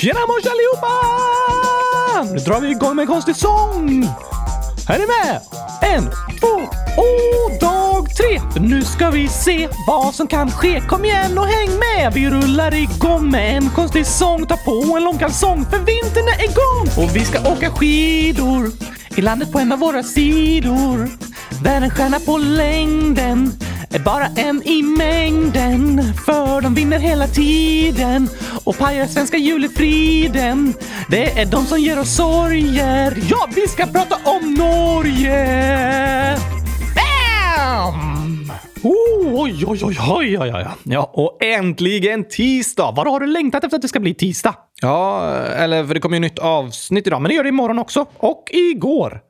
Tjena mors allihopa! Nu drar vi igång med en konstig sång! Är ni med? En, två och dag tre! Nu ska vi se vad som kan ske. Kom igen och häng med! Vi rullar igång med en konstig sång. Ta på en lång kalsong för vintern är igång! Och vi ska åka skidor i landet på en av våra sidor. Där en stjärna på längden är bara en i mängden. För de vinner hela tiden och pajar svenska julefriden. Det är de som ger oss sorger. Ja, vi ska prata om Norge! Bam! Oh, oj, oj, oj, oj, oj, oj. Ja, och äntligen tisdag! Var har du längtat efter att det ska bli tisdag? Ja, eller för det kommer ju nytt avsnitt idag. Men det gör det imorgon också. Och igår.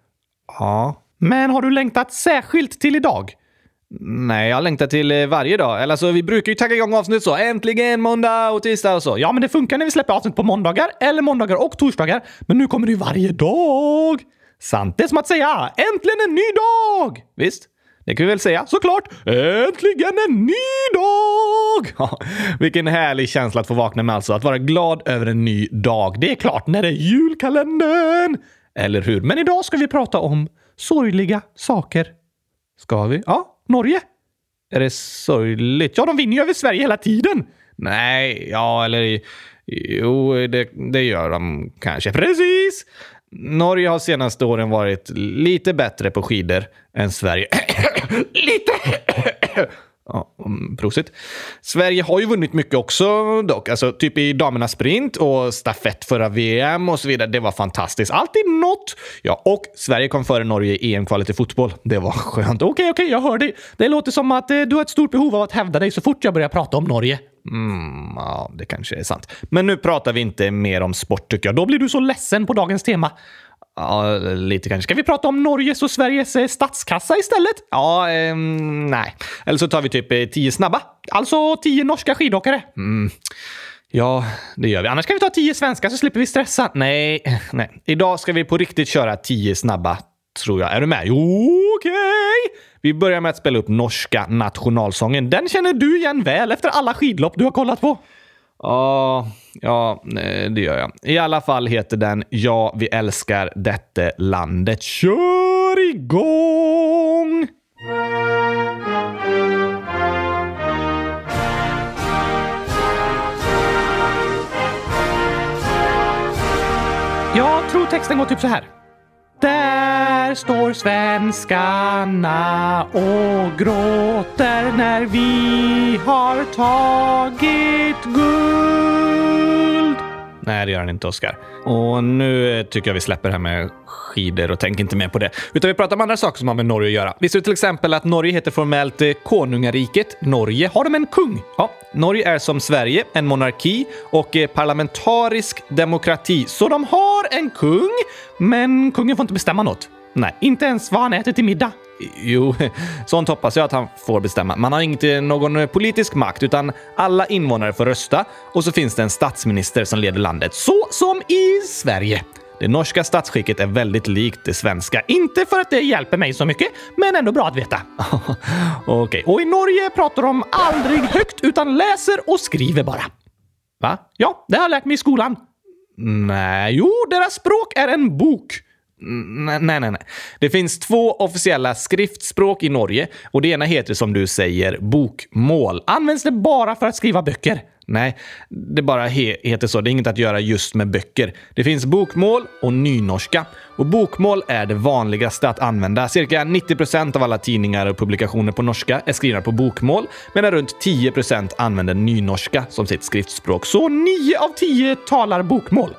Ja. Men har du längtat särskilt till idag? Nej, jag längtar till eh, varje dag. Eller alltså, vi brukar ju tagga igång avsnitt så. Äntligen måndag och tisdag och så. Ja, men det funkar när vi släpper avsnitt på måndagar eller måndagar och torsdagar. Men nu kommer det ju varje dag. Sant. Det är som att säga äntligen en ny dag! Visst? Det kan vi väl säga? Såklart! Äntligen en ny dag! vilken härlig känsla att få vakna med alltså. Att vara glad över en ny dag. Det är klart när det är julkalendern! Eller hur? Men idag ska vi prata om sorgliga saker. Ska vi? Ja, Norge. Är det sorgligt? Ja, de vinner ju över Sverige hela tiden. Nej, ja, eller jo, det, det gör de kanske. Precis! Norge har senaste åren varit lite bättre på skidor än Sverige. lite! Ja, prosit. Sverige har ju vunnit mycket också dock. Alltså typ i damernas sprint och stafett förra VM och så vidare. Det var fantastiskt. Alltid något. Ja, och Sverige kom före Norge i EM-kvalet i fotboll. Det var skönt. Okej, okej, okay, jag hör dig. Det låter som att eh, du har ett stort behov av att hävda dig så fort jag börjar prata om Norge. Mm, ja, det kanske är sant. Men nu pratar vi inte mer om sport tycker jag. Då blir du så ledsen på dagens tema. Ja, lite kanske. Ska vi prata om Norges och Sveriges eh, statskassa istället? Ja, eh, nej. Eller så tar vi typ eh, tio snabba. Alltså tio norska skidåkare. Mm. Ja, det gör vi. Annars kan vi ta tio svenska så slipper vi stressa. Nej, nej. Idag ska vi på riktigt köra tio snabba, tror jag. Är du med? Jo, okej! Okay. Vi börjar med att spela upp norska nationalsången. Den känner du igen väl efter alla skidlopp du har kollat på. Ja, ja, eh, det gör jag. I alla fall heter den Ja, vi älskar detta landet. Kör igång! Jag tror texten går typ så här. Där står svenskarna och gråter när vi har tagit guld. Nej, det gör han inte, Oskar. Och nu eh, tycker jag vi släpper det här med skidor och tänker inte mer på det. Utan vi pratar om andra saker som har med Norge att göra. Visste du till exempel att Norge heter formellt eh, Konungariket Norge? Har de en kung? Ja, Norge är som Sverige en monarki och eh, parlamentarisk demokrati. Så de har en kung, men kungen får inte bestämma något. Nej, inte ens vad han äter till middag. Jo, sånt hoppas jag att han får bestämma. Man har inte någon eh, politisk makt, utan alla invånare får rösta och så finns det en statsminister som leder landet. Så som i Sverige. Det norska statsskicket är väldigt likt det svenska. Inte för att det hjälper mig så mycket, men ändå bra att veta. Okej. Okay. Och i Norge pratar de aldrig högt utan läser och skriver bara. Va? Ja, det har jag lärt mig i skolan. Nej. Jo, deras språk är en bok. Nej, nej, nej. Det finns två officiella skriftspråk i Norge och det ena heter som du säger bokmål. Används det bara för att skriva böcker? Nej, det bara he heter så. Det är inget att göra just med böcker. Det finns bokmål och nynorska. Och bokmål är det vanligaste att använda. Cirka 90% av alla tidningar och publikationer på norska är skrivna på bokmål, medan runt 10% använder nynorska som sitt skriftspråk. Så 9 av 10 talar bokmål.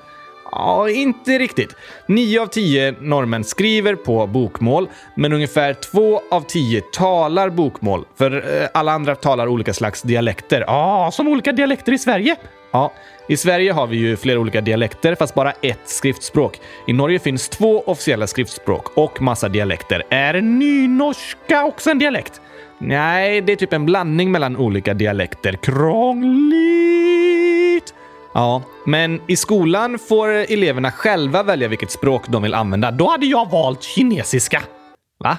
Ja, inte riktigt. Nio av tio norrmän skriver på bokmål, men ungefär två av tio talar bokmål. För eh, alla andra talar olika slags dialekter. Ja, som olika dialekter i Sverige. Ja, i Sverige har vi ju flera olika dialekter, fast bara ett skriftspråk. I Norge finns två officiella skriftspråk och massa dialekter. Är nynorska också en dialekt? Nej, det är typ en blandning mellan olika dialekter. Krångligt! Ja, men i skolan får eleverna själva välja vilket språk de vill använda. Då hade jag valt kinesiska. Va?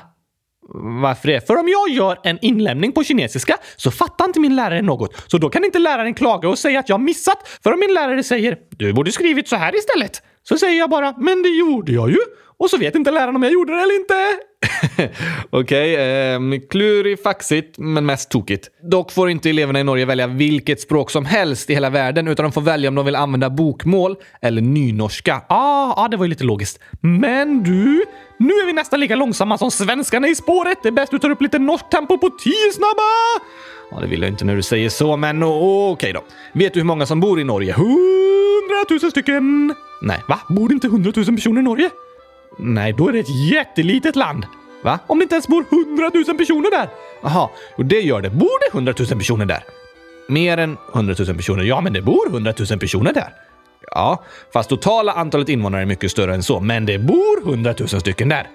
Varför det? För om jag gör en inlämning på kinesiska så fattar inte min lärare något. Så då kan inte läraren klaga och säga att jag missat. För om min lärare säger “Du borde skrivit så här istället” så säger jag bara “Men det gjorde jag ju” och så vet inte läraren om jag gjorde det eller inte. Okej, okay, eh, klurifaxigt men mest tokigt. Dock får inte eleverna i Norge välja vilket språk som helst i hela världen utan de får välja om de vill använda bokmål eller nynorska. Ah, ah, det var ju lite logiskt. Men du, nu är vi nästan lika långsamma som svenskarna i spåret. Det är bäst du tar upp lite norskt tempo på tio snabba! Ja, det vill jag inte när du säger så, men okej okay då. Vet du hur många som bor i Norge? Hundratusen stycken! Nej, va? Bor det inte hundratusen personer i Norge? Nej, då är det ett jättelitet land. Va? Om det inte ens bor hundratusen personer där? Jaha, och det gör det. Bor det hundratusen personer där? Mer än hundratusen personer? Ja, men det bor hundratusen personer där. Ja, fast totala antalet invånare är mycket större än så. Men det bor hundratusen stycken där.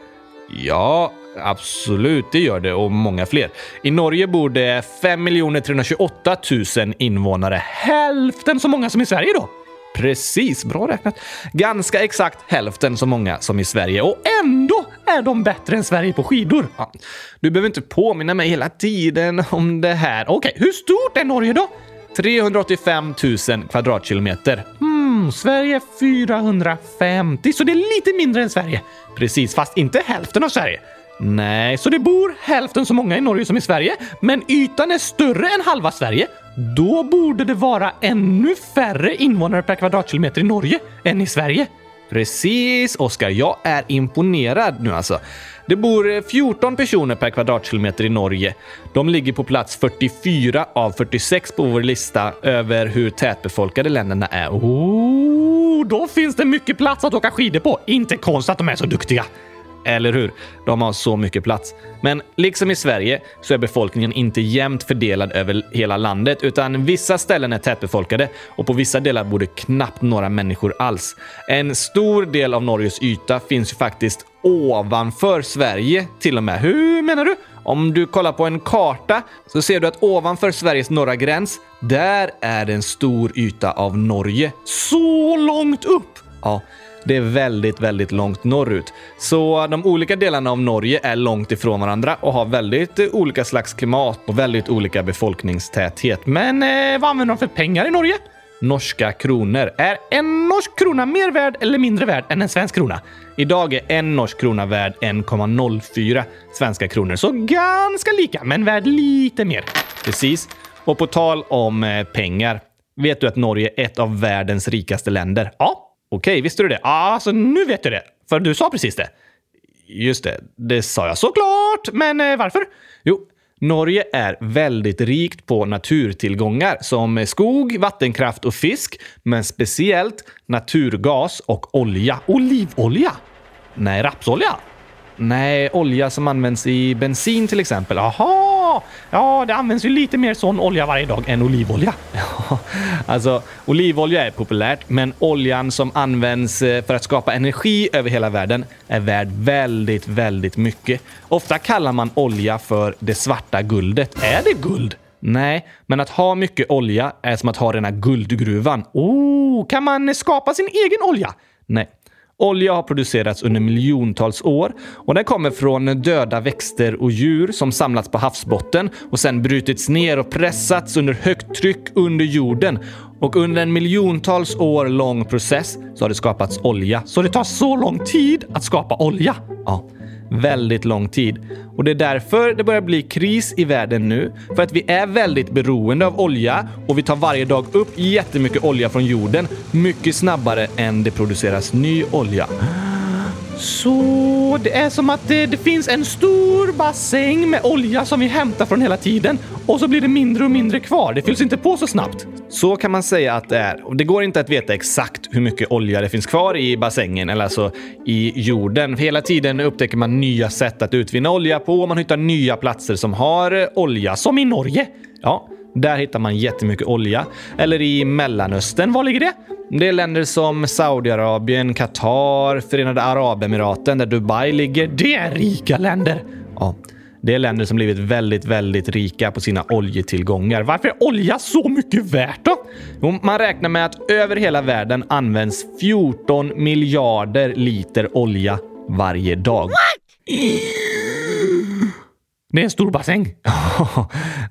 Ja, absolut, det gör det och många fler. I Norge bor det 5 328 000 invånare. Hälften så många som i Sverige då! Precis, bra räknat. Ganska exakt hälften så många som i Sverige och ändå är de bättre än Sverige på skidor. Ja. Du behöver inte påminna mig hela tiden om det här. Okej, hur stort är Norge då? 385 000 kvadratkilometer. Hmm, Sverige 450, så det är lite mindre än Sverige. Precis, fast inte hälften av Sverige. Nej, så det bor hälften så många i Norge som i Sverige, men ytan är större än halva Sverige. Då borde det vara ännu färre invånare per kvadratkilometer i Norge än i Sverige. Precis, Oskar. Jag är imponerad nu alltså. Det bor 14 personer per kvadratkilometer i Norge. De ligger på plats 44 av 46 på vår lista över hur tätbefolkade länderna är. Oh, då finns det mycket plats att åka skidor på. Inte konstigt att de är så duktiga. Eller hur? De har så mycket plats. Men liksom i Sverige så är befolkningen inte jämnt fördelad över hela landet, utan vissa ställen är tätbefolkade och på vissa delar bor det knappt några människor alls. En stor del av Norges yta finns ju faktiskt ovanför Sverige till och med. Hur menar du? Om du kollar på en karta så ser du att ovanför Sveriges norra gräns, där är det en stor yta av Norge. Så långt upp! Ja, det är väldigt, väldigt långt norrut. Så de olika delarna av Norge är långt ifrån varandra och har väldigt eh, olika slags klimat och väldigt olika befolkningstäthet. Men eh, vad använder de för pengar i Norge? Norska kronor. Är en norsk krona mer värd eller mindre värd än en svensk krona? Idag är en norsk krona värd 1,04 svenska kronor, så ganska lika, men värd lite mer. Precis. Och på tal om eh, pengar. Vet du att Norge är ett av världens rikaste länder? Ja, Okej, visste du det? Ja, alltså nu vet du det. För du sa precis det. Just det, det sa jag såklart. Men eh, varför? Jo, Norge är väldigt rikt på naturtillgångar som skog, vattenkraft och fisk, men speciellt naturgas och olja. Olivolja? Nej, rapsolja? Nej, olja som används i bensin till exempel. Aha! Ja, det används ju lite mer sån olja varje dag än olivolja. Ja, alltså, olivolja är populärt, men oljan som används eh, för att skapa energi över hela världen är värd väldigt, väldigt mycket. Ofta kallar man olja för det svarta guldet. Är det guld? Nej, men att ha mycket olja är som att ha rena guldgruvan. Oh, kan man skapa sin egen olja? Nej, Olja har producerats under miljontals år och den kommer från döda växter och djur som samlats på havsbotten och sen brutits ner och pressats under högt tryck under jorden. Och under en miljontals år lång process så har det skapats olja. Så det tar så lång tid att skapa olja. Ja väldigt lång tid. Och det är därför det börjar bli kris i världen nu. För att vi är väldigt beroende av olja och vi tar varje dag upp jättemycket olja från jorden mycket snabbare än det produceras ny olja. Så det är som att det, det, finns en stor bassäng med olja som vi hämtar från hela tiden och så blir det mindre och mindre kvar. Det fylls inte på så snabbt. Så kan man säga att det är. Det går inte att veta exakt hur mycket olja det finns kvar i bassängen, eller alltså i jorden. Hela tiden upptäcker man nya sätt att utvinna olja på och man hittar nya platser som har olja, som i Norge. Ja, där hittar man jättemycket olja. Eller i Mellanöstern, var ligger det? Det är länder som Saudiarabien, Qatar, Förenade Arabemiraten, där Dubai ligger. Det är rika länder! Ja. Det är länder som blivit väldigt, väldigt rika på sina oljetillgångar. Varför är olja så mycket värt då? Jo, man räknar med att över hela världen används 14 miljarder liter olja varje dag. What? Det är en stor bassäng.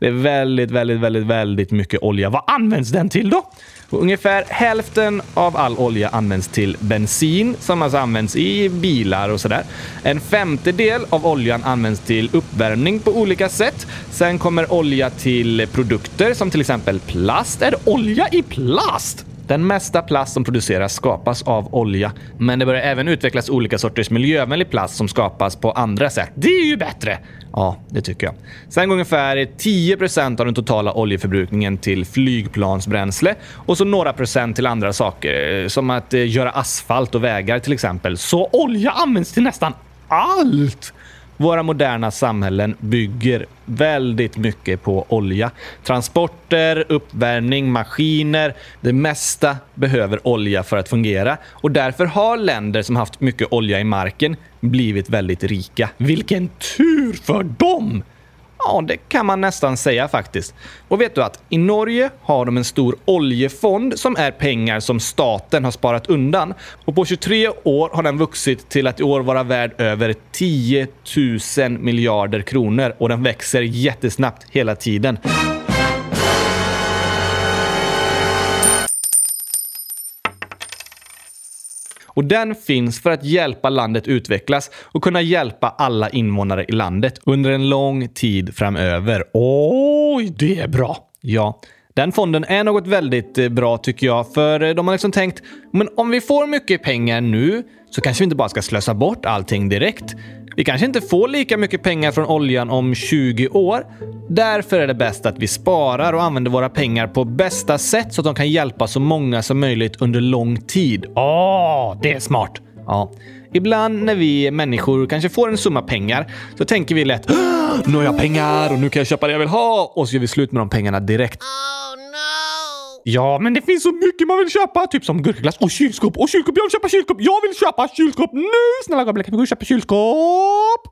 det är väldigt, väldigt, väldigt, väldigt mycket olja. Vad används den till då? Ungefär hälften av all olja används till bensin som alltså används i bilar och sådär. En femtedel av oljan används till uppvärmning på olika sätt. Sen kommer olja till produkter som till exempel plast. Är det olja i plast? Den mesta plast som produceras skapas av olja, men det börjar även utvecklas olika sorters miljövänlig plast som skapas på andra sätt. Det är ju bättre! Ja, det tycker jag. Sen går ungefär 10% av den totala oljeförbrukningen till flygplansbränsle och så några procent till andra saker, eh, som att eh, göra asfalt och vägar till exempel. Så olja används till nästan allt! Våra moderna samhällen bygger väldigt mycket på olja. Transporter, uppvärmning, maskiner. Det mesta behöver olja för att fungera och därför har länder som haft mycket olja i marken blivit väldigt rika. Vilken tur för dem! Ja, det kan man nästan säga faktiskt. Och vet du att i Norge har de en stor oljefond som är pengar som staten har sparat undan. Och på 23 år har den vuxit till att i år vara värd över 10 000 miljarder kronor och den växer jättesnabbt hela tiden. Och den finns för att hjälpa landet utvecklas och kunna hjälpa alla invånare i landet under en lång tid framöver. Oj, det är bra! Ja, den fonden är något väldigt eh, bra tycker jag, för eh, de har liksom tänkt men om vi får mycket pengar nu så kanske vi inte bara ska slösa bort allting direkt. Vi kanske inte får lika mycket pengar från oljan om 20 år. Därför är det bäst att vi sparar och använder våra pengar på bästa sätt så att de kan hjälpa så många som möjligt under lång tid. Åh, oh, det är smart! Ja. Ibland när vi människor kanske får en summa pengar så tänker vi lätt nu har jag pengar och nu kan jag köpa det jag vill ha och så gör vi slut med de pengarna direkt. Oh, Ja, men det finns så mycket man vill köpa. Typ som gurkaglass och kylskåp. Och kylskåp, jag vill köpa kylskåp! Jag vill köpa kylskåp nu! Snälla Gabriel, kan vi gå och köpa kylskåp?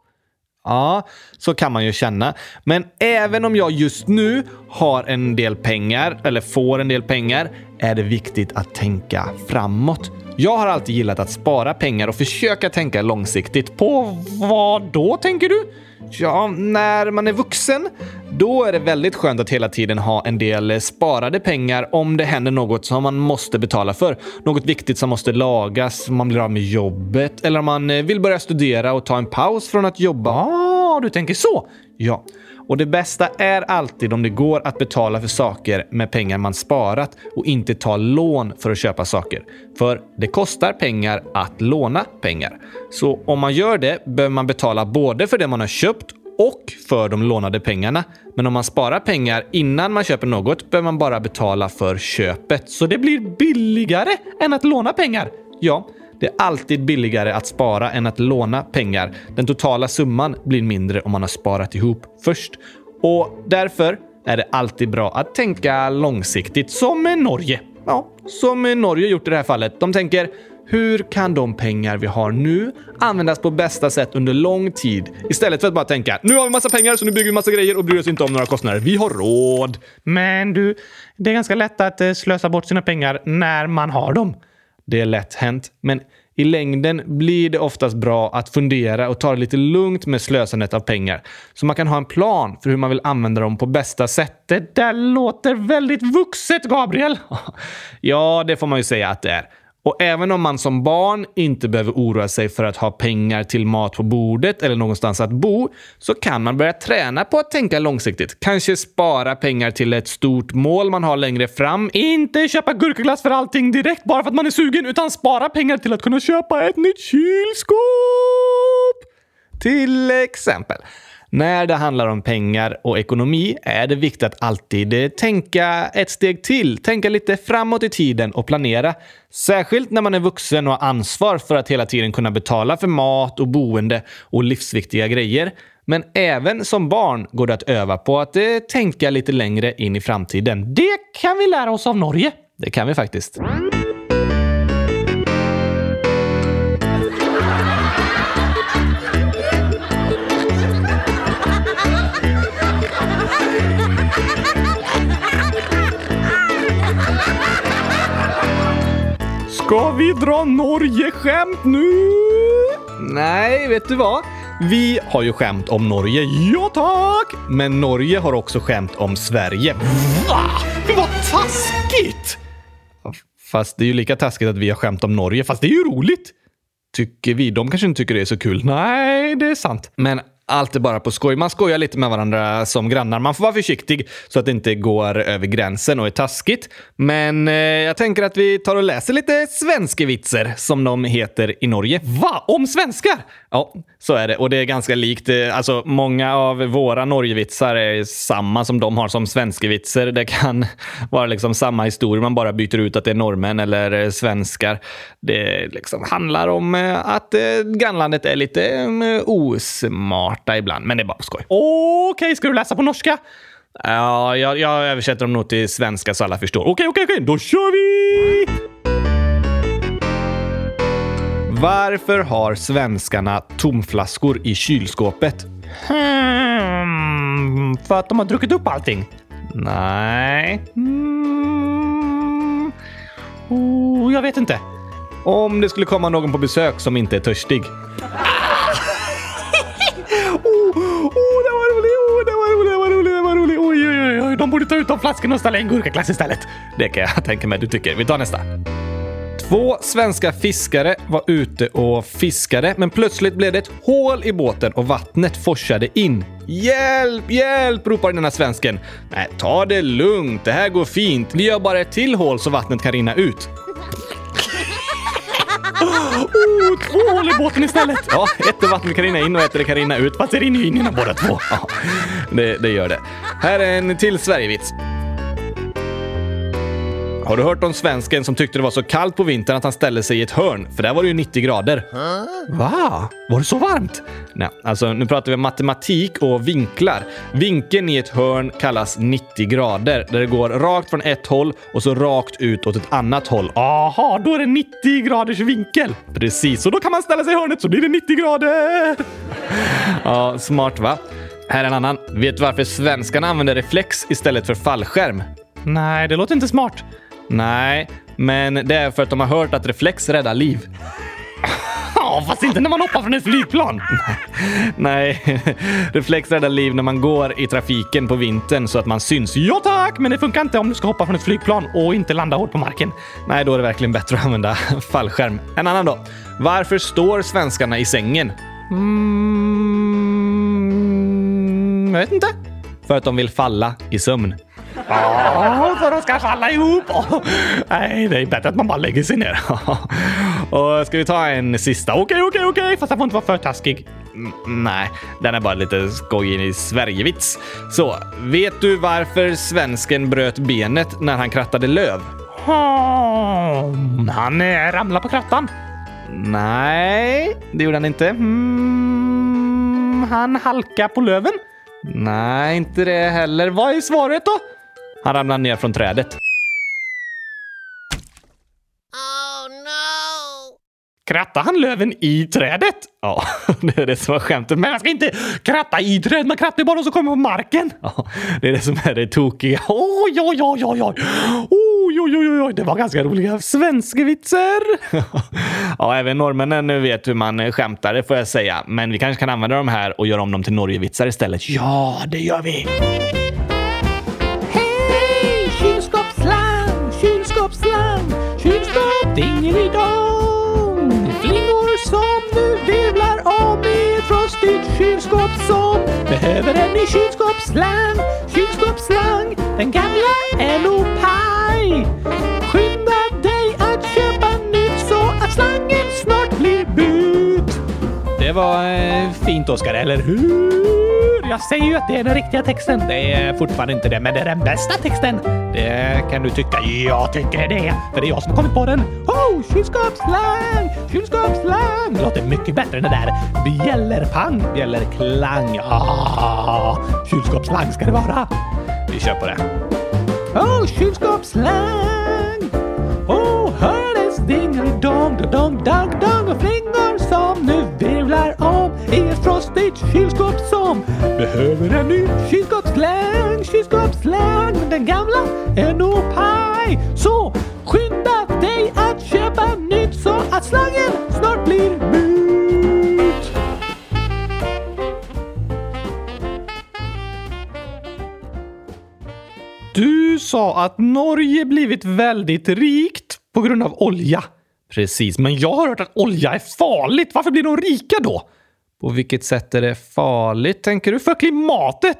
Ja, så kan man ju känna. Men även om jag just nu har en del pengar, eller får en del pengar, är det viktigt att tänka framåt. Jag har alltid gillat att spara pengar och försöka tänka långsiktigt. På vad då, tänker du? Ja, när man är vuxen, då är det väldigt skönt att hela tiden ha en del sparade pengar om det händer något som man måste betala för. Något viktigt som måste lagas, man blir av med jobbet eller om man vill börja studera och ta en paus från att jobba. Ah, du tänker så? Ja. Och det bästa är alltid om det går att betala för saker med pengar man sparat och inte ta lån för att köpa saker. För det kostar pengar att låna pengar. Så om man gör det behöver man betala både för det man har köpt och för de lånade pengarna. Men om man sparar pengar innan man köper något behöver man bara betala för köpet. Så det blir billigare än att låna pengar? Ja, det är alltid billigare att spara än att låna pengar. Den totala summan blir mindre om man har sparat ihop först. Och därför är det alltid bra att tänka långsiktigt, som med Norge. Ja, som Norge gjort i det här fallet. De tänker hur kan de pengar vi har nu användas på bästa sätt under lång tid? Istället för att bara tänka nu har vi massa pengar så nu bygger vi massa grejer och bryr oss inte om några kostnader. Vi har råd. Men du, det är ganska lätt att eh, slösa bort sina pengar när man har dem. Det är lätt hänt, men i längden blir det oftast bra att fundera och ta det lite lugnt med slösandet av pengar. Så man kan ha en plan för hur man vill använda dem på bästa sätt. Det där låter väldigt vuxet, Gabriel! ja, det får man ju säga att det är. Och även om man som barn inte behöver oroa sig för att ha pengar till mat på bordet eller någonstans att bo, så kan man börja träna på att tänka långsiktigt. Kanske spara pengar till ett stort mål man har längre fram. Inte köpa gurkaglass för allting direkt bara för att man är sugen, utan spara pengar till att kunna köpa ett nytt kylskåp! Till exempel. När det handlar om pengar och ekonomi är det viktigt att alltid eh, tänka ett steg till, tänka lite framåt i tiden och planera. Särskilt när man är vuxen och har ansvar för att hela tiden kunna betala för mat och boende och livsviktiga grejer. Men även som barn går det att öva på att eh, tänka lite längre in i framtiden. Det kan vi lära oss av Norge. Det kan vi faktiskt. Ska vi dra Norge-skämt nu? Nej, vet du vad? Vi har ju skämt om Norge, ja tack! Men Norge har också skämt om Sverige. Va? Vad taskigt! Fast det är ju lika taskigt att vi har skämt om Norge, fast det är ju roligt. Tycker vi. De kanske inte tycker det är så kul. Nej, det är sant. Men allt är bara på skoj. Man skojar lite med varandra som grannar. Man får vara försiktig så att det inte går över gränsen och är taskigt. Men eh, jag tänker att vi tar och läser lite svenskevitser som de heter i Norge. Va? Om svenskar? Ja, så är det. Och det är ganska likt. Eh, alltså, många av våra Norgevitsar är samma som de har som svenskevitser. Det kan vara liksom samma historia, man bara byter ut att det är norrmän eller eh, svenskar. Det liksom handlar om eh, att eh, grannlandet är lite osmart osmarta ibland, men det är bara på skoj. Okej, okay, ska du läsa på norska? Ja, jag, jag översätter dem nog till svenska så alla förstår. Okej, okay, okej, okay, okej, då kör vi! Varför har svenskarna tomflaskor i kylskåpet? Hmm, för att de har druckit upp allting? Nej. Mm. Oh, jag vet inte. Om det skulle komma någon på besök som inte är törstig. Borde ta ut de flaskorna och ställa en gurkaglass istället. Det kan jag tänka mig du tycker. Vi tar nästa. Två svenska fiskare var ute och fiskade, men plötsligt blev det ett hål i båten och vattnet forsade in. Hjälp, hjälp! ropar den här svensken. Nej, ta det lugnt. Det här går fint. Vi gör bara ett till hål så vattnet kan rinna ut. Oh, två hål i båten istället! Ja, ett vatten kan rinna in och ett kan rinna ut. Fast det rinner ju in innan båda två. Ja, det, det gör det. Här är en till Sverigevits. Har du hört om svensken som tyckte det var så kallt på vintern att han ställde sig i ett hörn? För där var det ju 90 grader. Va? Var det så varmt? Nej, alltså nu pratar vi om matematik och vinklar. Vinkeln i ett hörn kallas 90 grader, där det går rakt från ett håll och så rakt ut åt ett annat håll. Aha, då är det 90 graders vinkel. Precis, och då kan man ställa sig i hörnet så blir det 90 grader. ja, smart va? Här är en annan. Vet du varför svenskarna använder reflex istället för fallskärm? Nej, det låter inte smart. Nej, men det är för att de har hört att reflex räddar liv. Ja, fast inte när man hoppar från ett flygplan. Nej, reflex räddar liv när man går i trafiken på vintern så att man syns. Ja tack, men det funkar inte om du ska hoppa från ett flygplan och inte landa hårt på marken. Nej, då är det verkligen bättre att använda fallskärm. En annan då. Varför står svenskarna i sängen? Mm, jag vet inte. För att de vill falla i sömn. Oh, så de ska falla ihop. Nej, det är bättre att man bara lägger sig ner. och ska vi ta en sista? Okej, okej, okej, fast jag får inte vara för taskig. Mm, nej, den är bara lite skojig i Sverigevits. Så, vet du varför svensken bröt benet när han krattade löv? Oh, han ramlade på krattan. Nej, det gjorde han inte. Mm, han halkade på löven. Nej, inte det heller. Vad är svaret då? Han ramlar ner från trädet. Oh no! Krattar han löven i trädet? Ja, det är det som var skämtet. Men man ska inte kratta i träd, man krattar bara så kommer på marken. Ja, det är det som är det tokiga. Oj, oj, oj, oj, oj. Oj, oj, oj, oj. Det var ganska roliga svenskevitser. ja, även norrmännen vet hur man skämtar, det får jag säga. Men vi kanske kan använda de här och göra om dem till Norgevitsar istället. Ja, det gör vi. Dingelidong! Flingor som nu virvlar om i ett frostigt kylskåp som behöver en ny kylskåpsslang. Kylskåpsslang, den gamla är nog paj. Skynda dig att köpa nytt så att slangen snart blir bytt. Det var eh, fint, Oskar, eller hur? Jag säger ju att det är den riktiga texten. Det är fortfarande inte det, men det är den bästa texten. Det kan du tycka. Jag tycker det, för det är jag som har kommit på den. Oh, kylskåpsslang! Kylskåpsslang! Låter mycket bättre än det där bjällerpang, bjällerklang. Ah, kylskåpsslang ska det vara. Vi kör på det. Oh, kylskåpsslang! Oh, hördes dingelidong, dong, dong, dong och flingor som nu virvlar om i ett frostigt kylskåp som Behöver en ny kylskåpsslang, kylskåpsslang men den gamla är nog paj. Så skynda dig att köpa nytt så att slangen snart blir mut. Du sa att Norge blivit väldigt rikt på grund av olja. Precis, men jag har hört att olja är farligt. Varför blir de rika då? På vilket sätt är det farligt, tänker du? För klimatet!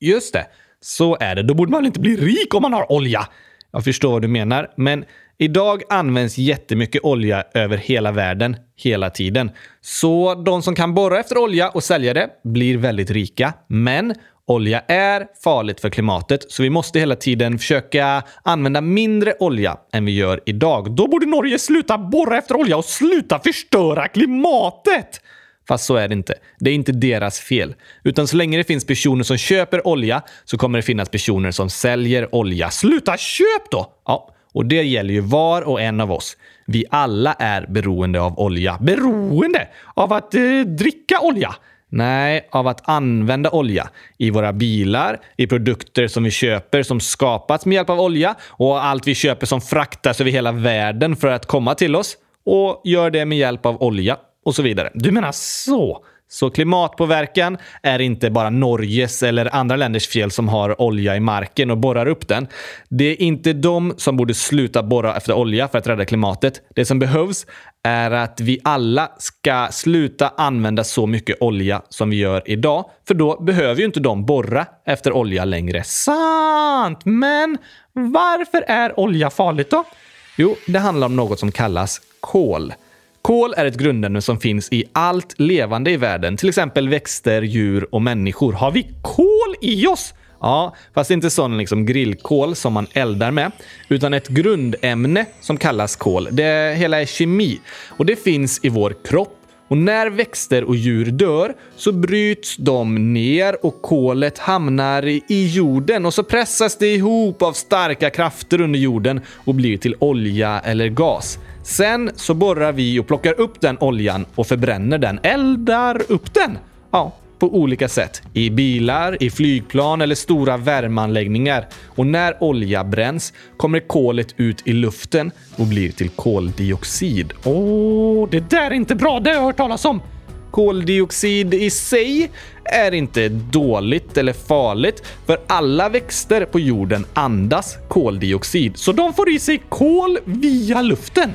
Just det, så är det. Då borde man väl inte bli rik om man har olja? Jag förstår vad du menar, men idag används jättemycket olja över hela världen, hela tiden. Så de som kan borra efter olja och sälja det blir väldigt rika. Men olja är farligt för klimatet, så vi måste hela tiden försöka använda mindre olja än vi gör idag. Då borde Norge sluta borra efter olja och sluta förstöra klimatet! Fast så är det inte. Det är inte deras fel. Utan så länge det finns personer som köper olja så kommer det finnas personer som säljer olja. Sluta köp då! Ja, och det gäller ju var och en av oss. Vi alla är beroende av olja. Beroende? Av att eh, dricka olja? Nej, av att använda olja. I våra bilar, i produkter som vi köper som skapats med hjälp av olja och allt vi köper som fraktas över hela världen för att komma till oss och gör det med hjälp av olja och så vidare. Du menar så? Så klimatpåverkan är inte bara Norges eller andra länders fel som har olja i marken och borrar upp den. Det är inte de som borde sluta borra efter olja för att rädda klimatet. Det som behövs är att vi alla ska sluta använda så mycket olja som vi gör idag. För då behöver ju inte de borra efter olja längre. Sant! Men varför är olja farligt då? Jo, det handlar om något som kallas kol. Kol är ett grundämne som finns i allt levande i världen, till exempel växter, djur och människor. Har vi kol i oss? Ja, fast inte sån liksom grillkol som man eldar med, utan ett grundämne som kallas kol. Det hela är kemi och det finns i vår kropp och när växter och djur dör så bryts de ner och kolet hamnar i jorden och så pressas det ihop av starka krafter under jorden och blir till olja eller gas. Sen så borrar vi och plockar upp den oljan och förbränner den. Eldar upp den! Ja, på olika sätt. I bilar, i flygplan eller stora värmeanläggningar. Och när olja bränns kommer kolet ut i luften och blir till koldioxid. Åh, oh, det där är inte bra. Det har jag hört talas om. Koldioxid i sig är inte dåligt eller farligt, för alla växter på jorden andas koldioxid, så de får i sig kol via luften.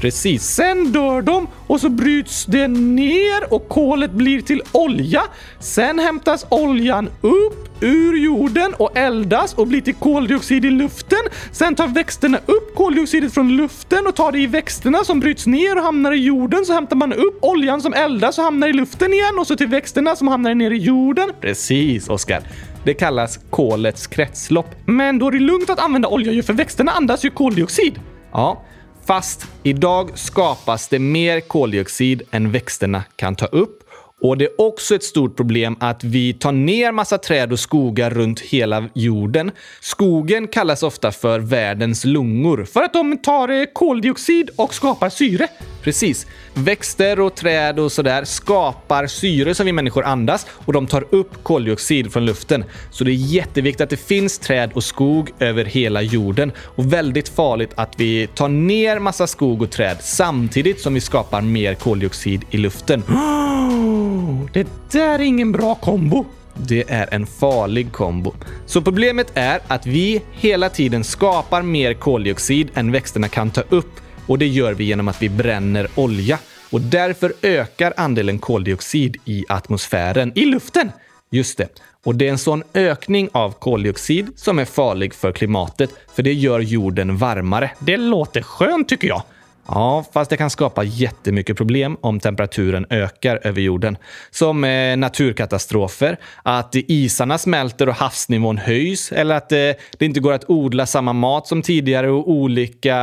Precis. Sen dör de och så bryts det ner och kolet blir till olja. Sen hämtas oljan upp ur jorden och eldas och blir till koldioxid i luften. Sen tar växterna upp koldioxidet från luften och tar det i växterna som bryts ner och hamnar i jorden. Så hämtar man upp oljan som eldas och hamnar i luften igen och så till växterna som hamnar ner i jorden. Precis, Oskar. Det kallas kolets kretslopp. Men då är det lugnt att använda olja ju för växterna andas ju koldioxid. Ja, Fast idag skapas det mer koldioxid än växterna kan ta upp och det är också ett stort problem att vi tar ner massa träd och skogar runt hela jorden. Skogen kallas ofta för världens lungor för att de tar eh, koldioxid och skapar syre. Precis. Växter och träd och sådär skapar syre som vi människor andas och de tar upp koldioxid från luften. Så det är jätteviktigt att det finns träd och skog över hela jorden och väldigt farligt att vi tar ner massa skog och träd samtidigt som vi skapar mer koldioxid i luften. det där är ingen bra kombo. Det är en farlig kombo. Så problemet är att vi hela tiden skapar mer koldioxid än växterna kan ta upp och det gör vi genom att vi bränner olja. Och därför ökar andelen koldioxid i atmosfären, i luften. Just det. Och det är en sån ökning av koldioxid som är farlig för klimatet, för det gör jorden varmare. Det låter skönt tycker jag. Ja, fast det kan skapa jättemycket problem om temperaturen ökar över jorden. Som eh, naturkatastrofer, att isarna smälter och havsnivån höjs eller att eh, det inte går att odla samma mat som tidigare och olika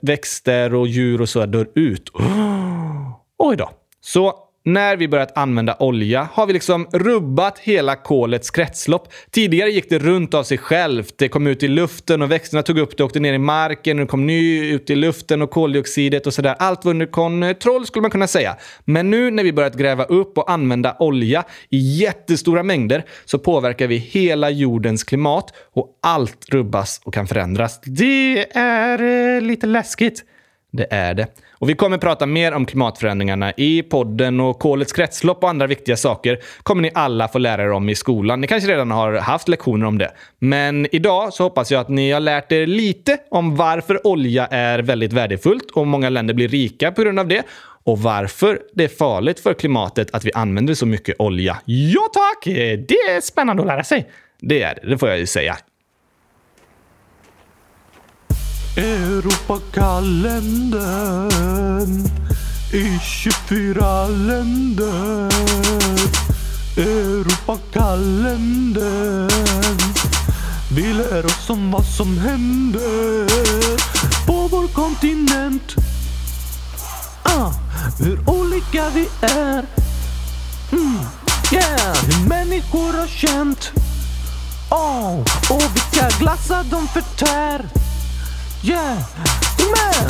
växter och djur och så dör ut. Oh, oj då. Så när vi börjat använda olja har vi liksom rubbat hela kolets kretslopp. Tidigare gick det runt av sig självt. Det kom ut i luften och växterna tog upp det och åkte ner i marken. Och det kom ny ut i luften och koldioxidet och sådär. Allt var under kontroll skulle man kunna säga. Men nu när vi börjat gräva upp och använda olja i jättestora mängder så påverkar vi hela jordens klimat och allt rubbas och kan förändras. Det är eh, lite läskigt. Det är det. Och vi kommer prata mer om klimatförändringarna i podden och kolets kretslopp och andra viktiga saker kommer ni alla få lära er om i skolan. Ni kanske redan har haft lektioner om det. Men idag så hoppas jag att ni har lärt er lite om varför olja är väldigt värdefullt och många länder blir rika på grund av det och varför det är farligt för klimatet att vi använder så mycket olja. Ja tack! Det är spännande att lära sig. Det är det, det får jag ju säga. Europakalendern i 24 länder. Europakalendern. Vi lär oss om vad som händer på vår kontinent. Ah, hur olika vi är. Mm, yeah, hur människor har känt. Oh, och vilka glassar de förtär. Yeah, men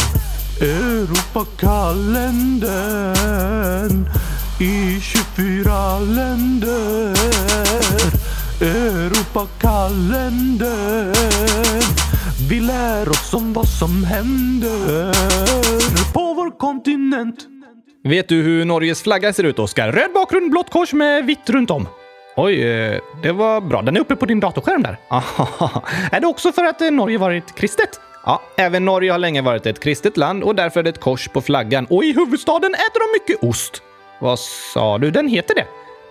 Europakalendern i 24 länder. Europakalendern. Vi lär oss om vad som händer på vår kontinent. Vet du hur Norges flagga ser ut, Oskar? Röd bakgrund, blått kors med vitt runt om. Oj, eh, det var bra. Den är uppe på din datorskärm där. är det också för att eh, Norge varit kristet? Ja, även Norge har länge varit ett kristet land och därför är det ett kors på flaggan. Och i huvudstaden äter de mycket ost. Vad sa du? Den heter det?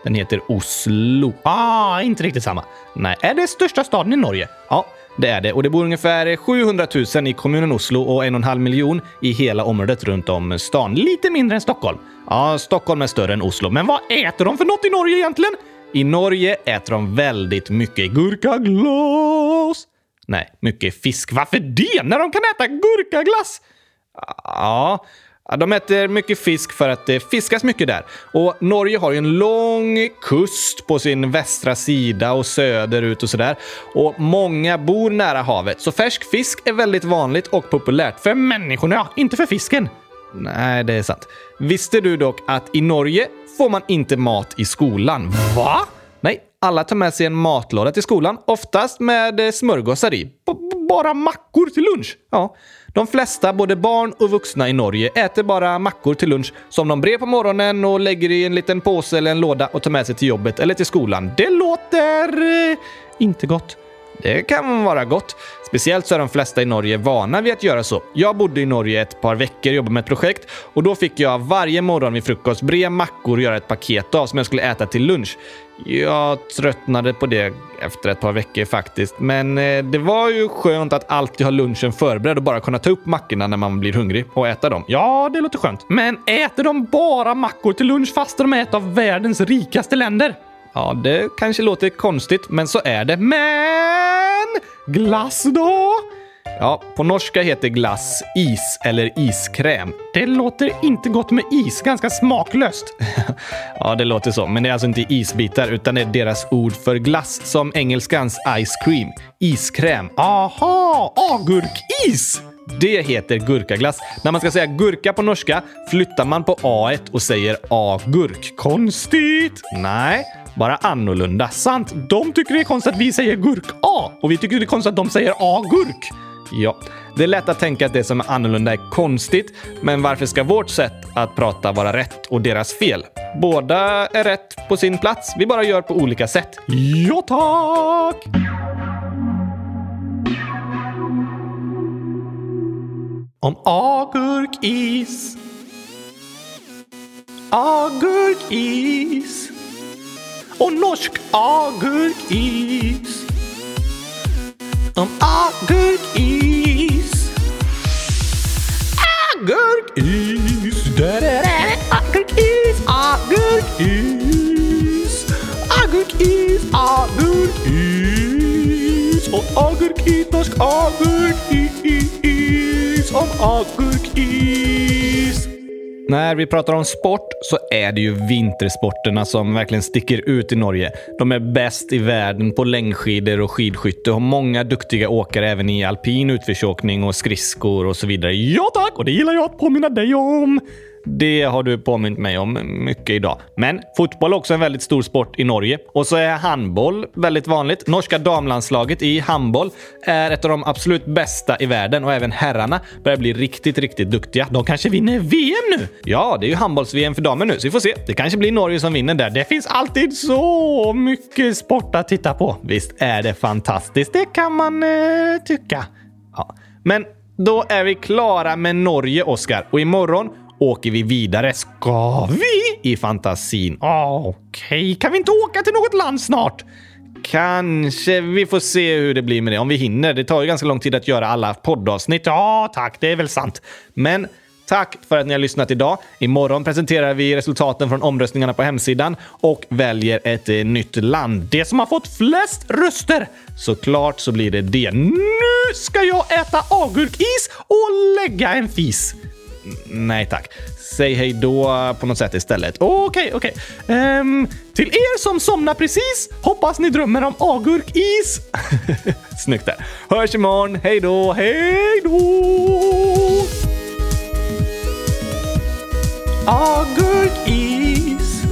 Den heter Oslo. Ah, inte riktigt samma. Nej. Är det största staden i Norge? Ja, det är det. Och det bor ungefär 700 000 i kommunen Oslo och en och en halv miljon i hela området runt om stan. Lite mindre än Stockholm. Ja, Stockholm är större än Oslo. Men vad äter de för något i Norge egentligen? I Norge äter de väldigt mycket gurkaglas. Nej, mycket fisk. Varför det? När de kan äta gurkaglass? Ja, de äter mycket fisk för att det fiskas mycket där. Och Norge har ju en lång kust på sin västra sida och söderut och sådär. Och många bor nära havet, så färsk fisk är väldigt vanligt och populärt. För människorna, ja. Inte för fisken. Nej, det är sant. Visste du dock att i Norge får man inte mat i skolan? Va? Alla tar med sig en matlåda till skolan, oftast med eh, smörgåsar i. B bara mackor till lunch? Ja. De flesta, både barn och vuxna i Norge, äter bara mackor till lunch som de brer på morgonen och lägger i en liten påse eller en låda och tar med sig till jobbet eller till skolan. Det låter... Eh, inte gott. Det kan vara gott. Speciellt så är de flesta i Norge vana vid att göra så. Jag bodde i Norge ett par veckor och jobbade med ett projekt och då fick jag varje morgon vid frukost bre mackor och göra ett paket av som jag skulle äta till lunch. Jag tröttnade på det efter ett par veckor faktiskt, men eh, det var ju skönt att alltid ha lunchen förberedd och bara kunna ta upp mackorna när man blir hungrig och äta dem. Ja, det låter skönt. Men äter de bara mackor till lunch fast de är ett av världens rikaste länder? Ja, det kanske låter konstigt, men så är det. Men glass då? Ja, på norska heter glass is eller iskräm. Det låter inte gott med is. Ganska smaklöst. ja, det låter så. Men det är alltså inte isbitar, utan det är deras ord för glass, som engelskans ice cream. Iskräm. Aha! Agurkis! Det heter gurkaglass. När man ska säga gurka på norska flyttar man på a och säger agurk. Konstigt! Nej, bara annorlunda. Sant. De tycker det är konstigt att vi säger gurk-A och vi tycker det är konstigt att de säger agurk. Ja, det är lätt att tänka att det som är annorlunda är konstigt, men varför ska vårt sätt att prata vara rätt och deras fel? Båda är rätt på sin plats. Vi bara gör på olika sätt. Ja, tack! Om agurkis. Agurkis. Och norsk agurkis. Om agurkis. Agurkis. Agurkis. Agurkis. Agurkis. Agurkis. Och agurkis. Norsk agurkis. Om agurkis. När vi pratar om sport så är det ju vintersporterna som verkligen sticker ut i Norge. De är bäst i världen på längdskidor och skidskytte och har många duktiga åkare även i alpin utförsåkning och skridskor och så vidare. Ja tack! Och det gillar jag att påminna dig om. Det har du påmint mig om mycket idag. Men fotboll är också en väldigt stor sport i Norge. Och så är handboll väldigt vanligt. Norska damlandslaget i handboll är ett av de absolut bästa i världen och även herrarna börjar bli riktigt, riktigt duktiga. De kanske vinner VM nu? Ja, det är ju handbolls-VM för damer nu, så vi får se. Det kanske blir Norge som vinner där. Det finns alltid så mycket sport att titta på. Visst är det fantastiskt? Det kan man eh, tycka. Ja. Men då är vi klara med Norge, Oskar. Och imorgon åker vi vidare. Ska vi? I fantasin. Okej, okay. kan vi inte åka till något land snart? Kanske. Vi får se hur det blir med det. Om vi hinner. Det tar ju ganska lång tid att göra alla poddavsnitt. Ja, tack. Det är väl sant. Men Tack för att ni har lyssnat idag. Imorgon presenterar vi resultaten från omröstningarna på hemsidan och väljer ett eh, nytt land. Det som har fått flest röster. Såklart så blir det det. Nu ska jag äta agurkis och lägga en fis. Nej tack. Säg hej då på något sätt istället. Okej, okay, okej. Okay. Um, till er som somnar precis, hoppas ni drömmer om agurkis. Snyggt där. Hörs imorgon. Hej då, hej då! agurkis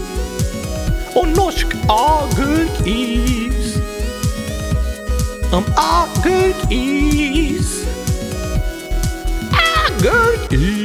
och norsk agurkis. Om agurkis. Agurkis.